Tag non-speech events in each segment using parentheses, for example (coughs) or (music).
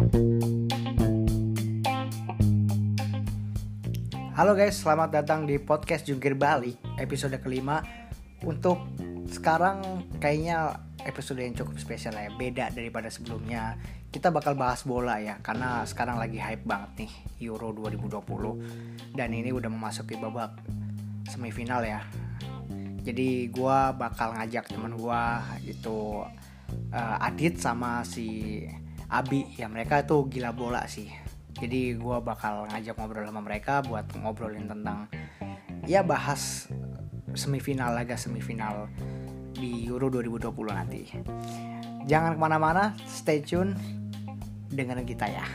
Halo guys, selamat datang di podcast Jungkir Bali episode kelima. Untuk sekarang kayaknya episode yang cukup spesial ya, beda daripada sebelumnya. Kita bakal bahas bola ya, karena sekarang lagi hype banget nih Euro 2020 dan ini udah memasuki babak semifinal ya. Jadi gua bakal ngajak teman gua itu uh, Adit sama si Abi. Ya mereka tuh gila bola sih. Jadi gue bakal ngajak ngobrol sama mereka buat ngobrolin tentang ya bahas semifinal laga semifinal di Euro 2020 nanti. Jangan ke mana-mana stay tune dengan kita ya.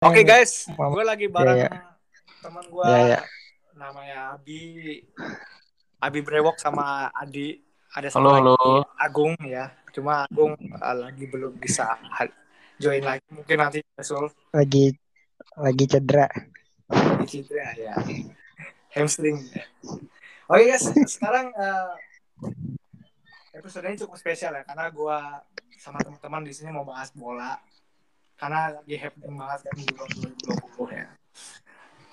Oke okay guys, gue lagi bareng yeah, yeah. teman gue yeah, yeah. namanya Abi, Abi Brewok sama Adi. Ada halo, halo. Agung ya. Cuma Agung uh, lagi belum bisa join lagi. Mungkin nanti Sul lagi lagi cedera. Lagi cedera ya. Hamstring oke okay, guys. Sekarang uh, episode ini cukup spesial ya. Karena gue sama teman-teman di sini mau bahas bola. Karena lagi happy banget kan di 2020 ya.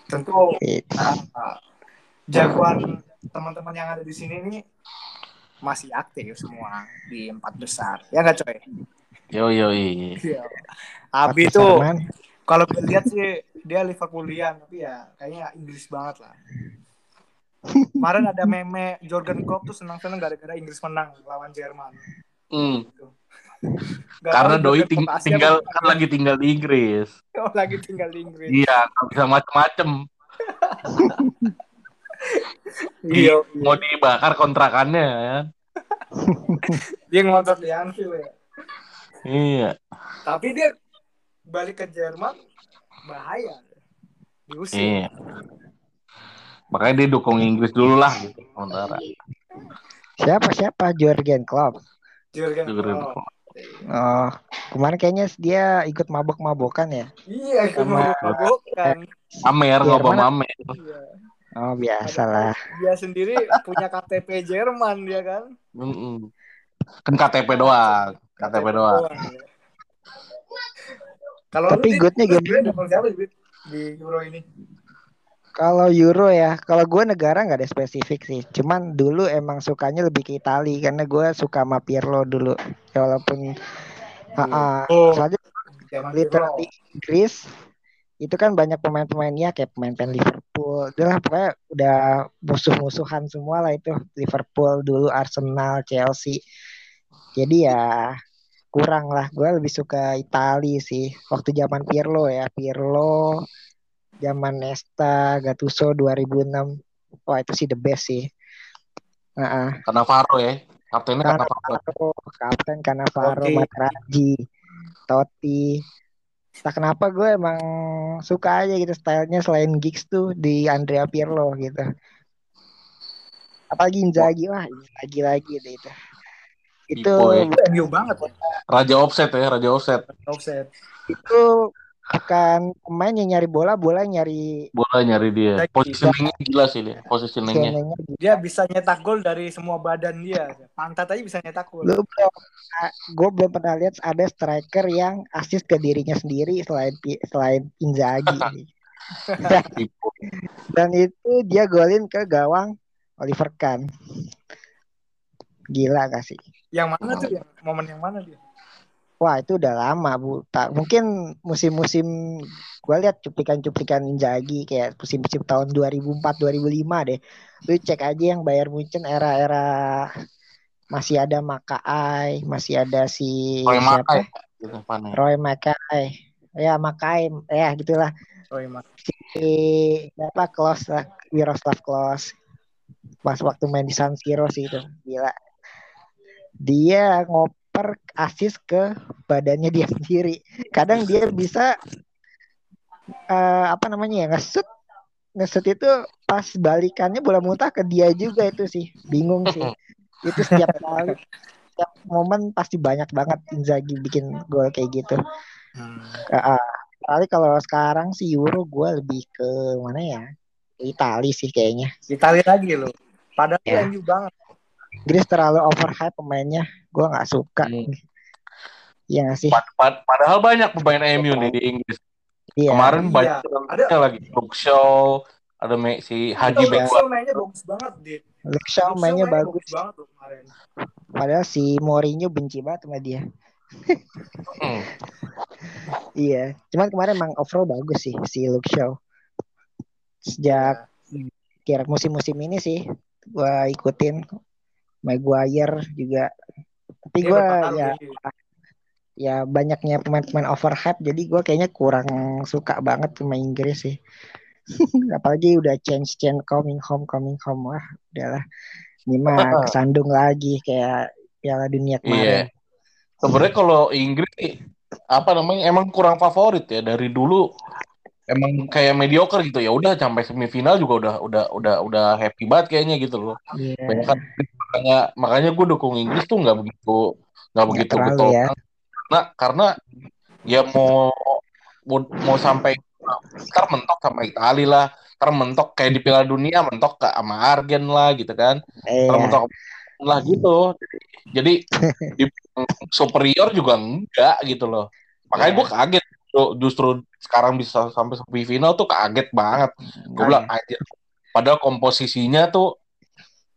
Tentu uh, jagoan teman-teman yang ada di sini ini masih aktif semua di empat besar ya nggak coy yo yo iya Abi tuh kalau gue lihat sih dia Liverpoolian tapi ya kayaknya Inggris banget lah kemarin ada meme Jordan Klopp tuh senang-senang gara-gara Inggris menang lawan Jerman hmm. Gitu. (laughs) Karena Doi ting tinggal kan lagi tinggal di Inggris. (laughs) Oh, lagi tinggal di Inggris. Iya, nggak bisa macem-macem. (laughs) Iya, mau dibakar kontrakannya ya. dia ngotot di Anfield ya. Iya. Tapi dia balik ke Jerman bahaya. Diusir. Iya. Makanya dia dukung Inggris dulu lah gitu sementara. Siapa siapa Jurgen Klopp? Jurgen Klopp. Oh, kemarin kayaknya dia ikut mabok-mabokan ya? Iya, ikut mabok-mabokan. Amer, ngobrol Amer. Iya. Oh biasalah. Dia sendiri punya KTP Jerman dia kan. Mm -mm. Kan KTP doang. KTP, doang. doang ya. Kalau tapi goodnya gimana? Di Euro ini? Kalau Euro ya, kalau gue negara nggak ada spesifik sih. Cuman dulu emang sukanya lebih ke Itali karena gue suka sama Pirlo dulu. Ya, walaupun oh. uh, uh, soalnya literally Inggris itu kan banyak pemain-pemainnya kayak pemain-pemain Liverpool. Udah lah pokoknya udah musuh-musuhan semua lah itu Liverpool dulu Arsenal, Chelsea. Jadi ya kurang lah. Gue lebih suka Itali sih. Waktu zaman Pirlo ya, Pirlo, zaman Nesta, Gattuso 2006. Wah itu sih the best sih. Uh -uh. Faro ya. Kaptennya Faro. Kapten Faro, okay. Materazzi, Totti tak kenapa gue emang suka aja gitu stylenya selain gigs tuh di Andrea Pirlo gitu. Apalagi Inzaghi wah lagi lagi deh itu. Itu MU banget raja offset ya raja offset. Offset. Itu akan pemain yang nyari bola, bola nyari bola nyari dia. Positioningnya gila sih dia, positioningnya. Dia bisa nyetak gol dari semua badan dia. Pantat aja bisa nyetak gol. Lu belum, gue belum pernah lihat ada striker yang asis ke dirinya sendiri selain selain Inzaghi. (laughs) Dan itu dia golin ke gawang Oliver Kahn. Gila gak sih? Yang mana tuh? Yang momen yang mana dia? Wah itu udah lama bu. Tak mungkin musim-musim gue lihat cuplikan-cuplikan Inzaghi kayak musim-musim tahun 2004 2005 deh. Lu cek aja yang Bayar Munchen era-era masih ada Makai, masih ada si Roy siapa? Makai. Gitu, Roy Makai. Ya Makai, ya gitulah. Roy Makai. Si apa Klos lah, Miroslav Klos. Pas waktu main di San Siro sih itu, gila. Dia ngop per asis ke badannya dia (laughs) sendiri. Kadang dia bisa uh, apa namanya ya ngesut ngesut itu pas balikannya bola muntah ke dia juga itu sih. Bingung sih. Itu setiap (laughs) kali setiap momen pasti banyak banget Inzaghi bikin gol kayak gitu. Hmm. Uh, kali kalau sekarang sih Euro gue lebih ke mana ya? Itali sih kayaknya. Itali lagi loh. Padahal ya. banget. Inggris terlalu overhype pemainnya. Gue nggak suka. Hmm. Iya gak sih? Pad pad padahal banyak pemain MU nih di Inggris. Iya. Kemarin iya. banyak ada lagi Luke Shaw, ada si Haji Luke Shaw mainnya bagus banget dia. Luke Shaw mainnya bagus. bagus banget tuh kemarin. Padahal si Mourinho benci banget sama dia. hmm. (laughs) iya, cuman kemarin emang overall bagus sih si Luke Shaw. Sejak yeah. kira musim-musim ini sih gua ikutin Maguire juga. Tapi gue ya ya banyaknya pemain-pemain overhype jadi gue kayaknya kurang suka banget sama Inggris sih. (laughs) Apalagi udah change change coming home coming home wah udahlah ini mah (laughs) kesandung lagi kayak Piala Dunia kemarin. Iya. Sebenarnya kalau Inggris apa namanya emang kurang favorit ya dari dulu emang kayak mediocre gitu ya udah sampai semifinal juga udah udah udah udah happy banget kayaknya gitu loh. Yeah. Banyak kan makanya makanya gue dukung Inggris tuh nggak begitu nggak begitu betul ya. karena karena ya mau mau, mau sampai ntar mentok sama Italia lah ntar mentok kayak di Piala Dunia mentok ke sama Argen lah gitu kan yeah. ntar mentok lah gitu jadi (laughs) di superior juga enggak gitu loh makanya yeah. gue kaget justru sekarang bisa sampai semifinal tuh kaget banget. Gue bilang aja padahal komposisinya tuh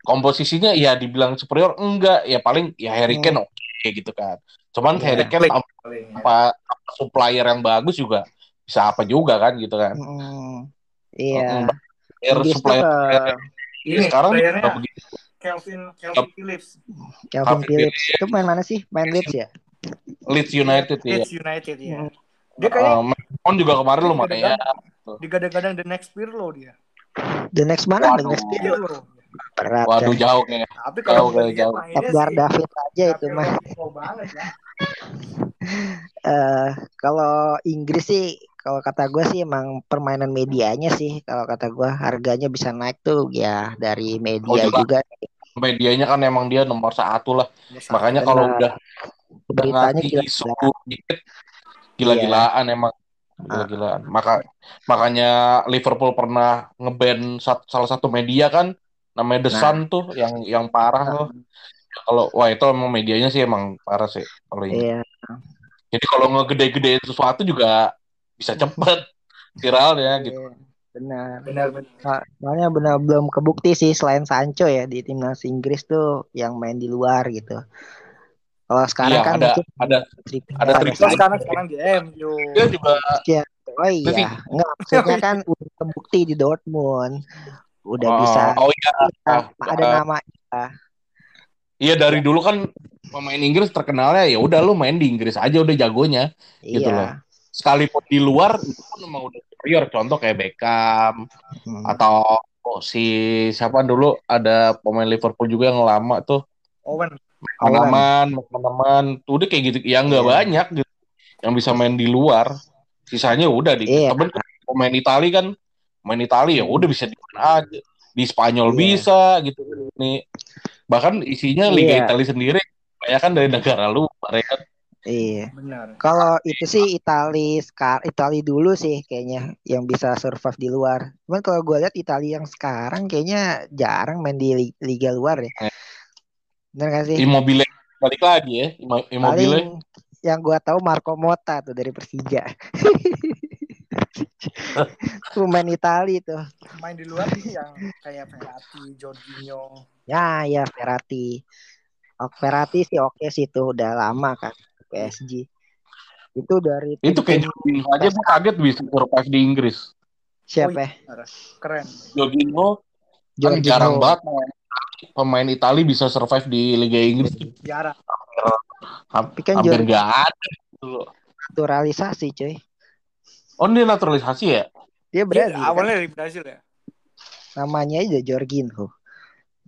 komposisinya ya dibilang superior enggak. Ya paling ya Harry Kane hmm. oke okay, gitu kan. Cuman yeah, Harry Kane apa, apa, apa supplier yang bagus juga bisa apa juga kan gitu kan. Hmm. iya. Yeah. uh, supplier uh, ini sekarang udah begitu. Kelvin Kelvin Phillips. Kelvin Phillips. Itu main mana sih? Main Leeds ya? Leeds United ya Leeds United ya hmm. Dia kayaknya uh, juga kemarin lo makanya digadang-gadang the next Pirlo dia the next mana the next Pirlo Berat. Waduh ya. jauh kayaknya. Tapi kalau jauh, jauh. Edgar David aja itu mah. (laughs) uh, kalau Inggris sih kalau kata gue sih emang permainan medianya sih kalau kata gue harganya bisa naik tuh ya dari media oh, juga. Medianya kan emang dia nomor satu lah. Makanya kalau udah udah ngasih isu dikit gila-gilaan iya. emang gila-gilaan. Maka makanya Liverpool pernah ngeban salah satu media kan namanya The nah. Sun tuh yang yang parah loh. Kalau wah itu emang medianya sih emang parah sih kalau ini. Iya. Jadi kalau ngegede-gedein sesuatu juga bisa cepet viral ya gitu. Iya, benar. Benar benar. Soalnya benar belum kebukti sih selain Sancho ya di timnas Inggris tuh yang main di luar gitu. Kalau sekarang iya, kan ada ada ada trik sekarang sekarang di MU. Dia juga ya, Oh iya, enggak maksudnya kan (laughs) udah kebukti di Dortmund. Udah oh, bisa oh iya. Nah, ada uh, nama iya dari dulu kan pemain Inggris terkenalnya ya udah lu main di Inggris aja udah jagonya gitu iya. gitu loh. Sekalipun di luar itu pun emang udah superior. Contoh kayak Beckham hmm. atau oh, si siapa dulu ada pemain Liverpool juga yang lama tuh. Owen teman teman tuh udah kayak gitu ya nggak yeah. banyak gitu yang bisa main di luar sisanya udah di yeah. temen pemain Italia kan main Italia ya udah bisa di mana aja di Spanyol yeah. bisa gitu nih bahkan isinya Liga yeah. Italia sendiri banyak kan dari negara luar ya kan Iya. Benar. Kalau itu sih Italia sekarang Italia dulu sih kayaknya yang bisa survive di luar. Cuman kalau gue lihat Italia yang sekarang kayaknya jarang main di liga luar ya. Eh. Benar gak sih? Immobile balik lagi ya. Immobile. Paling yang gue tahu Marco Motta tuh dari Persija. (laughs) Pemain Itali tuh. Main di luar nih yang kayak Ferrati, Jorginho. Ya, ya Ferrati. Oh, Ferrati sih oke sih tuh udah lama kan PSG. Itu dari Itu kayak Jorginho aja gue kaget bisa survive di Inggris. Siapa? Oh, iya. Keren. Jorginho, kan jarang banget pemain Italia bisa survive di Liga Inggris. Jarang. Hampir, kan hampir gak ada. Naturalisasi cuy. Oh dia naturalisasi ya? Dia Brazil. Dia awalnya dari Brazil ya. Namanya aja Jorginho.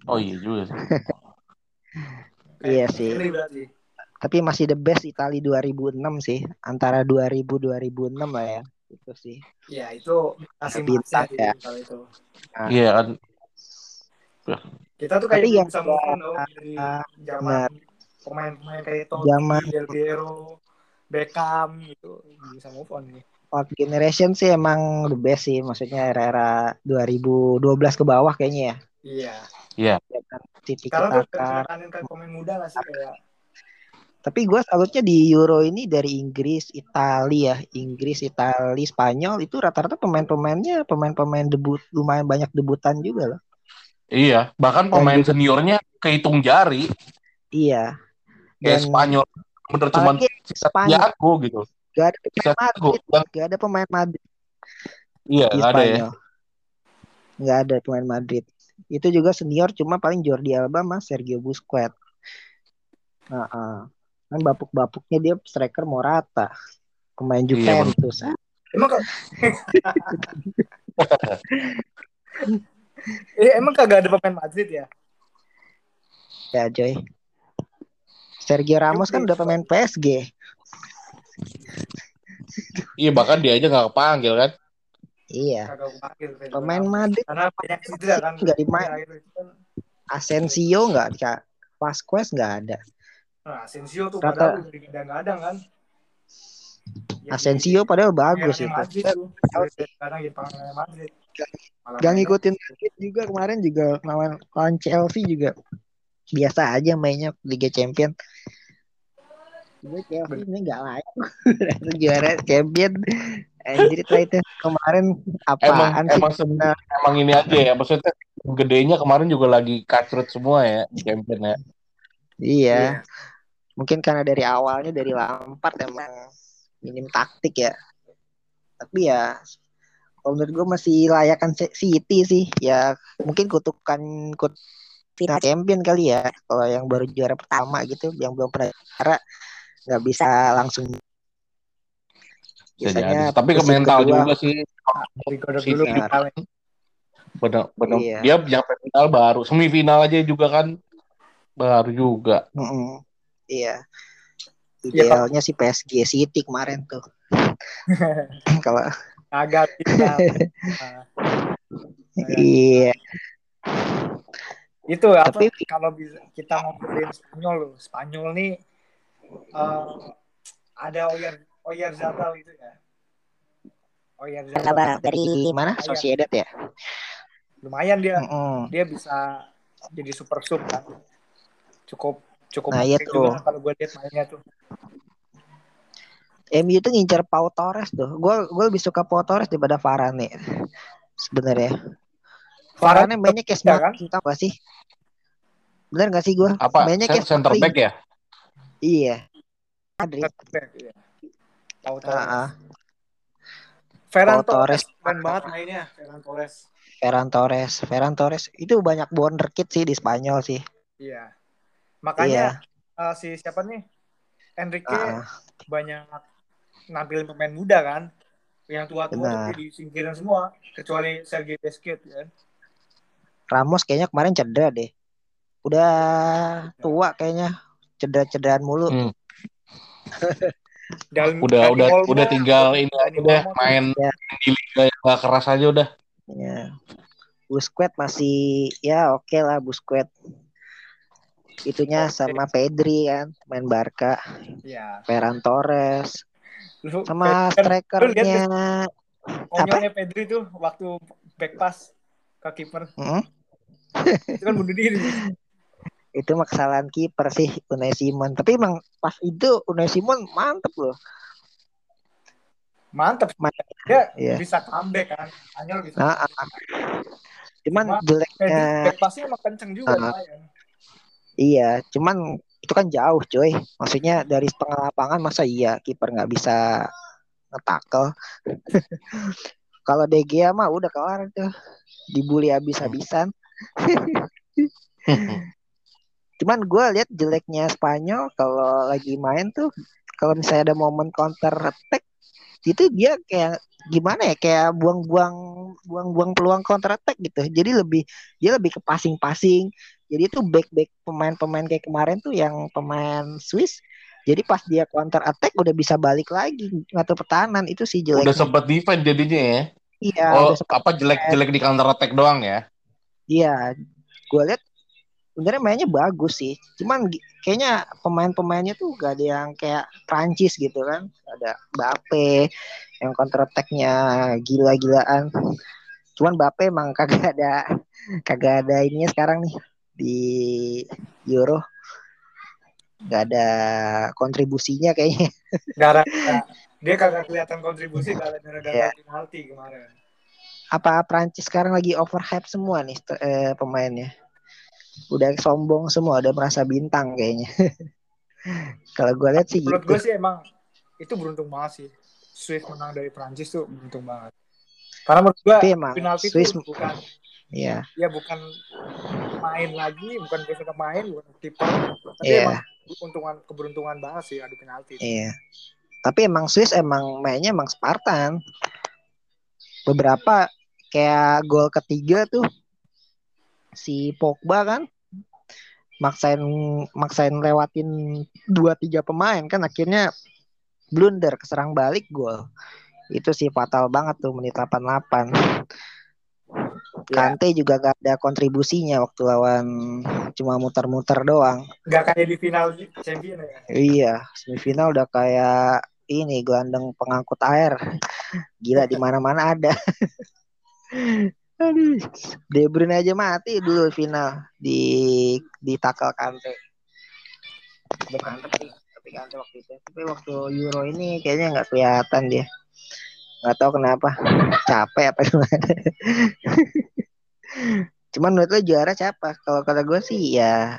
Oh iya juga sih. (laughs) iya sih. Tapi masih the best Italia 2006 sih. Antara 2000 2006 lah ya. Itu sih. Iya, itu masih bintang ya. Itu. Nah. Iya kan. Kita tuh kayak yang bisa move on dari zaman pemain-pemain kayak Totti, Del Piero, Beckham gitu bisa move on nih. Old Generation sih emang the best sih, maksudnya era-era 2012 ke bawah kayaknya ya. Iya. Iya. Ya kan, Tiki Sekarang tuh ke pemain muda gak sih kayak Tapi gue salutnya di Euro ini dari Inggris, Italia, Inggris, Italia, Spanyol itu rata-rata pemain-pemainnya pemain-pemain debut lumayan banyak debutan juga loh. Iya, bahkan Dan pemain juga- seniornya kehitung jari. Iya. Kayak Dan Spanyol bener sisa Spanyol Thiago gitu. gak ada pemain. Madrid, gak ada pemain Madrid iya, nggak ada ya. Nggak ada pemain Madrid. Itu juga senior cuma paling Jordi Alba sama Sergio Busquets. Nah, ah. kan bapuk-bapuknya dia striker Morata, pemain Iya, Juventus. Emang kok (laughs) (laughs) (laughs) Eh, emang kagak ada pemain Madrid ya? ya Joy. Sergio Ramos kan udah pemain PSG. Iya, bahkan dia aja nggak kepanggil kan. Iya. Pemain. Madrid Karena banyak cedera kan. Nggak dimain. Kan. Asensio nggak, Kak. Vasquez nggak ada. Nah, Asensio tuh Rata- padahal udah kadang-kadang kan. Yang Asensio padahal di- bagus itu. Gak ngikutin Madrid juga kemarin juga lawan lawan Chelsea juga biasa aja mainnya Liga Champion. Gue Chelsea ini nggak layak (laughs) juara Champion. Anjir lah itu kemarin Emang apaan sih? emang sebenarnya emang ini aja ya. Maksudnya gedenya kemarin juga lagi kacrut semua ya champion ya. Iya. Mungkin karena dari awalnya dari Lampard emang minim taktik ya. Tapi ya kalau menurut gue masih layakan City sih. Ya mungkin kutukan kut final champion kali ya. Kalau yang baru juara pertama gitu, yang belum pernah juara nggak bisa langsung. Jadi. Biasanya Tapi ke mental kedua, juga sih. Digodok dulu Benar. bener. Iya. Dia nyampe final baru. Semifinal aja juga kan baru juga. Mm-mm. Iya. Ya, Idealnya sih PSG City kemarin tuh. (laughs) Kalau Kagak bisa. Nah, iya. itu apa Tapi- kalau bisa kita ngobrolin Spanyol loh Spanyol nih eh, ada Oyer Oyer Zabal itu ya Oyer Zabal Sabar dari mana? Iya. Sociedad ya. lumayan dia Mm-mm. dia bisa jadi super sub kan cukup cukup Nah, iya tuh. kalau gue lihat mainnya tuh MU tuh ngincer Pau Torres tuh. Gue gue lebih suka Pau Torres daripada Varane. Sebenarnya. Varane mainnya kayak ya kan? Tau gak sih? Bener gak sih gue? Apa? Mainnya kayak Center back ya? Iya. Madrid. Iya. Pau Torres ah. Ferran Pau Torres. Keren banget mainnya Ferran Torres Ferran Torres. Ferran Torres itu banyak wonderkid sih di Spanyol sih. iya Iya. makanya eh, si siapa nih Enrique Ah, ah. banyak nampilin pemain muda kan yang tua-tua Benar. tuh disingkirin semua kecuali Sergei Busquets kan Ramos kayaknya kemarin cedera deh. Udah tua kayaknya. Cedera-cederaan mulu. Hmm. (laughs) Dan Udah udah udah tinggal ini aja tuh main Ya. di liga yang gak keras aja udah. Ya. Busquets masih ya oke lah Busquets. Itunya sama Pedri kan main Barca, Iya. Ferran Torres, Lu, sama kan, strikernya konyolnya Pedri tuh waktu back pass ke kiper Hmm? (laughs) itu kan bunuh diri. (laughs) itu mah kesalahan kiper sih Unai Simon. Tapi emang pas itu Unai Simon mantep loh. Mantep. Mantep. Dia Iya. bisa comeback kan. Anyol bisa. Nah, ah. Cuman Cuma jeleknya Pedri back passnya emang kenceng juga lumayan. Iya, cuman itu kan jauh coy. Maksudnya dari setengah lapangan masa iya kiper nggak bisa ngetakel. (laughs) Kalau De Gea mah udah kelar tuh. Dibully habis-habisan. (laughs) Cuman gue lihat jeleknya Spanyol kalau lagi main tuh kalau misalnya ada momen counter attack itu dia kayak gimana ya kayak buang-buang buang-buang peluang counter attack gitu. Jadi lebih dia lebih ke passing-passing. Jadi itu back-back pemain-pemain kayak kemarin tuh yang pemain Swiss. Jadi pas dia counter attack udah bisa balik lagi ngatur pertahanan itu sih jeleknya. Udah sempet defend jadinya ya. Iya, oh, apa jelek-jelek di counter attack doang ya? Iya, gue lihat sebenarnya mainnya bagus sih. Cuman kayaknya pemain-pemainnya tuh gak ada yang kayak Prancis gitu kan. Ada Mbappe yang counter attack-nya gila-gilaan. Cuman Bape emang kagak ada kagak ada ininya sekarang nih di Euro. Gak ada kontribusinya kayaknya. Gara dia kagak kelihatan kontribusi gara-gara gagal Iya. penalti kemarin. Apa Prancis sekarang lagi overhype semua nih eh, pemainnya. Udah sombong semua, udah merasa bintang kayaknya. (laughs) Kalau gue lihat sih Menurut gitu. gue sih emang itu beruntung banget sih. Swiss menang dari Prancis tuh beruntung banget. Karena menurut gue penalti Swiss itu bukan Iya, ya bukan main lagi, bukan besok main, bukan kiper. Tapi Iya. emang keberuntungan keberuntungan banget sih adu penalti. iya. Tapi emang Swiss emang mainnya emang Spartan. Beberapa kayak gol ketiga tuh si Pogba kan maksain maksain lewatin dua tiga pemain kan akhirnya blunder keserang balik gol. Itu sih fatal banget tuh menit 88. Kante juga gak ada kontribusinya waktu lawan cuma muter-muter doang. Gak kayak di final champion ya. Iya, semifinal udah kayak ini gelandang pengangkut air. Gila di mana-mana ada. (laughs) Aduh, De Bruyne aja mati dulu final di di tackle Kante. Mantep sih, tapi Kante waktu itu. Tapi waktu Euro ini kayaknya nggak kelihatan dia. Nggak tahu kenapa. Capek apa gimana. Cuman menurut lo juara siapa? Kalau kata gue sih ya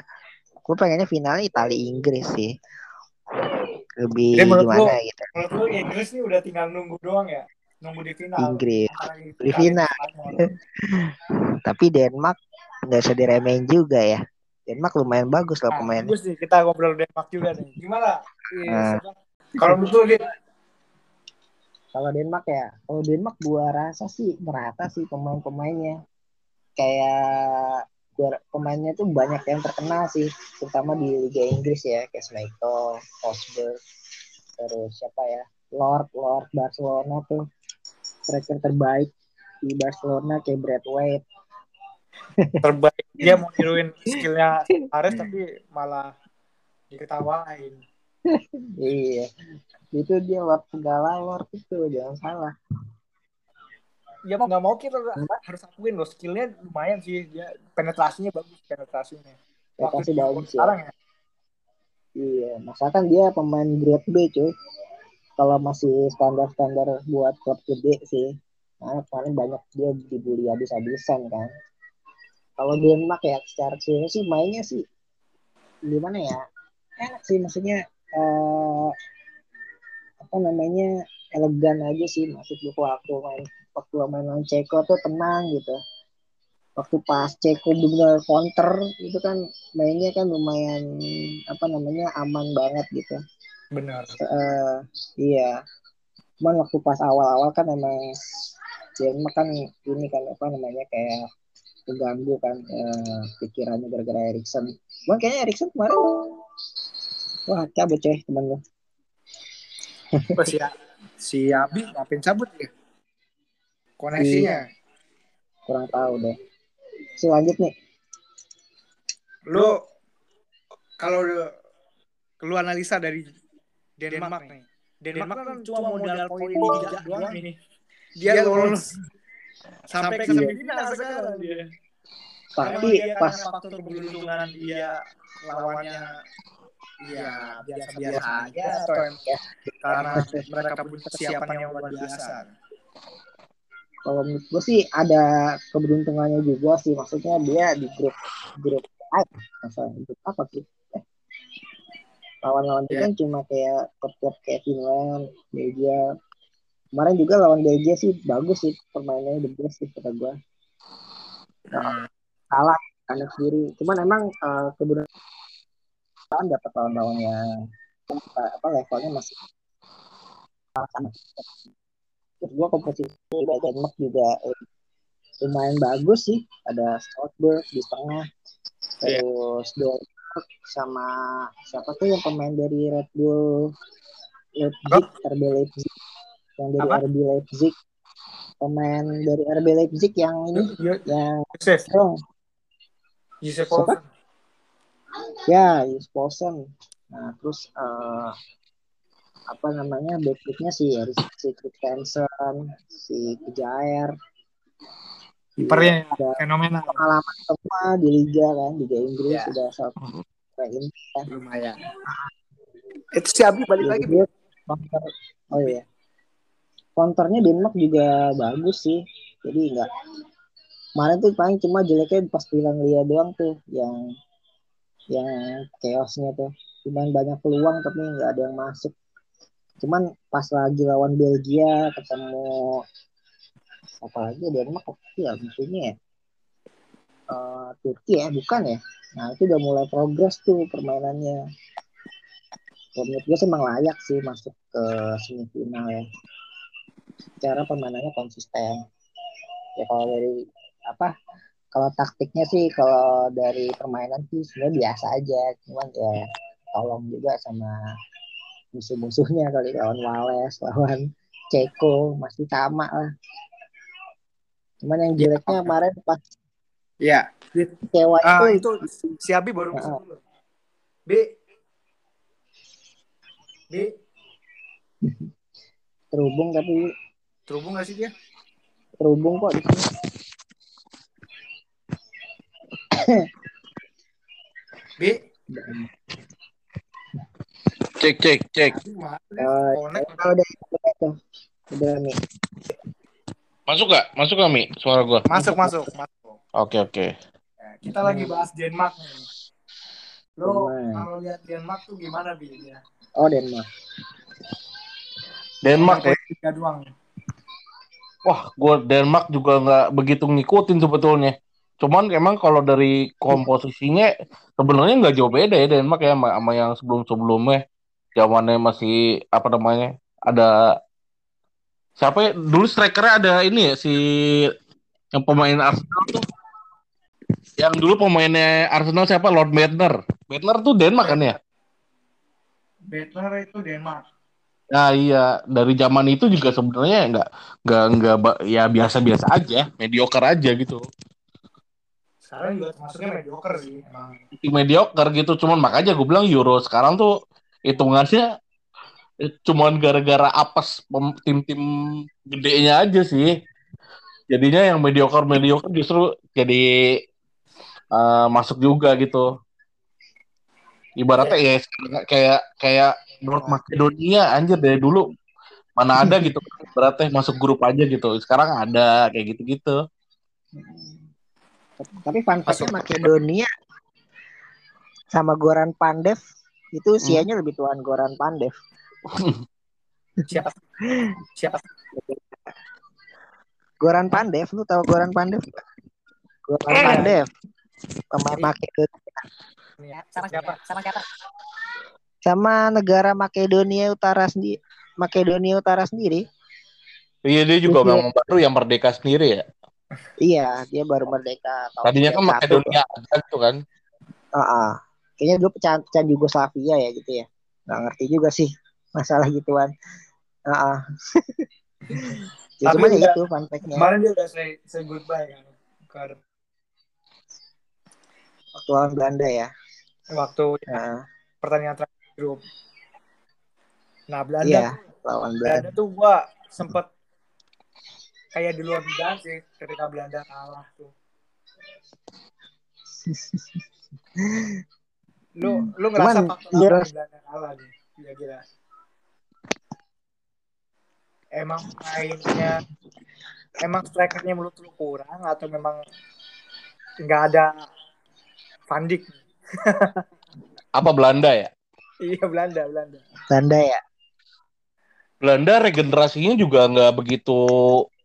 gue pengennya finalnya Italia Inggris sih. Lebih Jadi menurut gimana lo- gitu. Menurut lu Inggris nih udah tinggal nunggu doang ya? Nunggu di final. Inggris. Di final. (laughs) Tapi Denmark nggak usah diremehin juga ya. Denmark lumayan bagus loh Nah, pemainnya. bagus nih kita ngobrol Denmark juga nih. Gimana? Iya, Nah. Kalau menurut lu Kalau Denmark ya, kalau Denmark gua rasa sih merata sih pemain-pemainnya. Kayak gua, pemainnya tuh banyak yang terkenal sih, terutama di Liga Inggris ya, kayak Schmeichel, Forsberg, terus siapa ya, Lord, Lord Barcelona tuh striker terbaik di Barcelona kayak Brad White. terbaik (laughs) dia mau niruin skillnya Ares tapi malah diketawain. Iya, itu dia Lord segala Lord itu jangan salah. Ya mau nggak mau kita harus akuin loh skillnya lumayan sih dia penetrasinya bagus penetrasinya. Penetrasi di- bagus ya. sekarang ya. Iya, masakan dia pemain grade B cuy. Kalau masih standar-standar buat klub gede sih. Nah, paling banyak dia dibully habis-habisan kan. Kalau Denmark ya secara keseluruhan sih mainnya sih gimana ya? Enak sih maksudnya eh, apa namanya elegan aja sih maksud gue waktu main waktu main lawan Ceko tuh tenang gitu. Waktu pas Ceko bener counter itu kan mainnya kan lumayan apa namanya aman banget gitu. Benar. Eh, iya. Cuman waktu pas awal-awal kan emang Denmark kan ini kan apa namanya kayak keganggu kan eh, pikirannya gara-gara Erikson. Cuman kayaknya Erikson kemarin wah cabut coy temen lu. Oh, si, si Abi ngapain cabut ya? Koneksinya. Kurang tahu deh. Si lanjut nih. Lu kalau lu analisa dari Denmark nih. Denmark kan cuma modal poin tiga doang nih. Dia lolos sampai ke semifinal sekarang dia. Tapi dia pas faktor keberuntungan dia lawannya ya biasa-biasa aja atau emang karena mereka punya persiapan yang luar biasa. kalau menurut gue sih ada keberuntungannya juga sih maksudnya dia di grup grup A masa grup apa sih? Eh, lawan-lawan itu Ya. kan cuma kayak klub-klub kayak Finland Belgia. Kemarin juga lawan Belgia sih bagus sih permainannya the best sih kata gue kalah kandang sendiri cuman emang uh, keberuntungan dapat lawan-lawan yang apa levelnya masih sama terus gue komposisi dari Denmark juga eh, lumayan bagus sih. Ada Stolberg di tengah. Iya. terus Dolberg sama siapa tuh yang pemain dari Red Bull Leipzig RB Leipzig. Yang dari Apa? RB Leipzig. Pemain dari RB Leipzig yang ini yang strong. Yusuf Siapa? Ya Yus Paulsen nah terus eh, apa namanya backupnya si si Christensen si Kejair Kipernya fenomenal. pengalaman semua di liga kan Liga Inggris Iya. sudah sampai ini kan. Lumayan. Itu si Abi balik lagi. Counter oh iya counternya Denmark juga bagus sih jadi nggak kemarin tuh paling cuma jeleknya pas bilang Lia doang tuh yang yang chaosnya tuh. Cuman banyak peluang tapi nggak ada yang masuk. Cuman pas lagi lawan Belgia ketemu apa lagi? Denmark ya musuhnya ya Eh, Turki ya bukan ya? Nah itu udah mulai progres tuh permainannya. Menurut gue emang layak sih masuk ke semifinal ya. Cara permainannya konsisten. Ya kalau dari apa kalau taktiknya sih kalau dari permainan sih sebenarnya biasa aja cuman ya tolong juga sama musuh-musuhnya kali lawan Wales lawan Ceko masih sama lah cuman yang jeleknya kemarin pas Iya. kecewa Ah, itu itu si Abi baru masuk dulu. B. B. terhubung tapi Terhubung gak sih dia? terhubung kok di sini. B. Cek cek cek. Eh, udah udah udah Masuk gak? Masuk gak Mi? Suara gua. Masuk, masuk, masuk. Oke oke. Nah, kita lagi bahas Denmark nih. Lo kalau lihat Denmark tuh gimana Bi? Ya. oh Denmark Denmark ya. Tiga doang. Wah, gua Denmark juga nggak begitu ngikutin sebetulnya. Cuman emang kalau dari komposisinya sebenarnya nggak jauh beda ya Denmark ya sama, sama yang sebelum-sebelumnya. Zamannya masih apa namanya? Ada siapa ya? Dulu strikernya ada ini ya si yang pemain Arsenal tuh. Yang dulu pemainnya Arsenal siapa? Lord Bentner. Bentner tuh Denmark kan ya? Bettner itu Denmark. Nah iya dari zaman itu juga sebenarnya nggak nggak nggak ya biasa-biasa aja, mediocre aja gitu. Sekarang juga termasuknya mediocre sih. Emang. Mediocre gitu, cuman makanya gue bilang Euro sekarang tuh hitungannya eh, cuman gara-gara apes tim-tim gedenya aja sih. Jadinya yang mediocre mediocre justru jadi eh, masuk juga gitu. Ibaratnya ya kayak kayak North Macedonia anjir dari dulu mana ada gitu berarti masuk grup aja gitu sekarang ada kayak gitu-gitu Tapi fun fact-nya Makedonia sama Goran Pandev itu usianya lebih tuaan Goran Pandev. (laughs) Siapa? Siapa? Goran Pandev, lu tahu Goran Pandev? Goran Eh. Pandev pemain Makedonia Sama siapa? Sama siapa? sama negara Makedonia Utara sendiri. Makedonia Utara sendiri. iya dia juga Iya. memang baru yang merdeka sendiri ya Iya, dia baru merdeka tahun tadinya kan 91. Makedonia ada gitu kan Heeh. Kayaknya dulu pecahan, pecahan Yugoslavia ya gitu ya. Nggak ngerti juga sih masalah gituan. Heeh. (laughs) ya, Tapi cuman ya itu fun fact-nya. Kemarin dia udah say, say goodbye kan ke Waktu lawan Belanda ya. waktu Heeh. pertandingan terakhir grup. Nah Belanda Iya, tuh, lawan Belanda Belanda. tuh gua sempet kayak di luar dugaan sih ketika Belanda kalah tuh. (laughs) Lu lu ngerasa Cuman, faktor iya. apa nih Belanda kalah nih kira-kira? Emang mainnya emang strikernya menurut lu kurang atau memang nggak ada Van Dijk? (laughs) apa Belanda ya Iya Belanda Belanda. Belanda ya. Belanda regenerasinya juga nggak begitu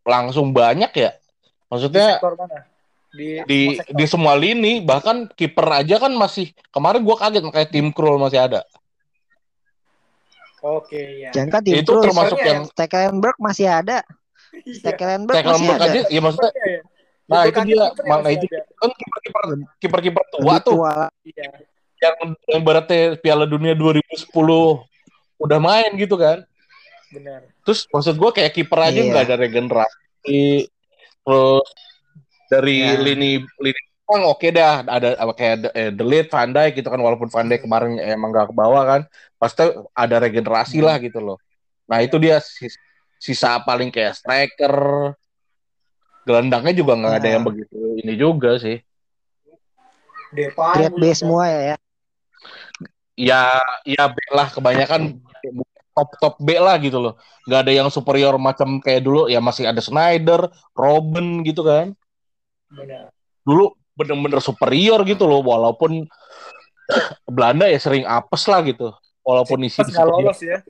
langsung banyak ya Di maksudnya sektor mana? Di di semua sektor. di semua lini bahkan kiper aja kan masih kemarin gua kaget kayak tim Krul masih ada Oke ya. Jangan kan tim itu Krul, termasuk yang Stekelenburg masih ada. Iya. Stekelenburg masih Stekelenburg ada. aja ya maksudnya Kipernya ya. nah Itu itu kaget dia mana masih itu ada. kan kiper kiper kiper kiper tua tuh. Iya. yang yang berarti Piala Dunia 2010 udah main gitu kan Benar. terus maksud gua kayak kiper aja Iya. nggak ada regenerasi terus dari Ya. lini lini belakang oke dah ada apa kayak eh, Delete Van Dijk gitu kan walaupun Van Dijk kemarin emang gak ke bawah kan pasti ada regenerasi lah gitu loh nah itu dia sis- sisa paling kayak striker gelandangnya juga nggak ada Nah. yang begitu ini juga sih. Depay Grade B semua ya ya. Ya, ya B lah kebanyakan top top B lah gitu loh. Nggak ada yang superior macam kayak dulu. Ya masih ada Snyder, Robin gitu kan. Benar. Dulu bener-bener superior gitu loh. Walaupun (coughs) Belanda ya sering apes lah gitu. Walaupun isi lolos ya.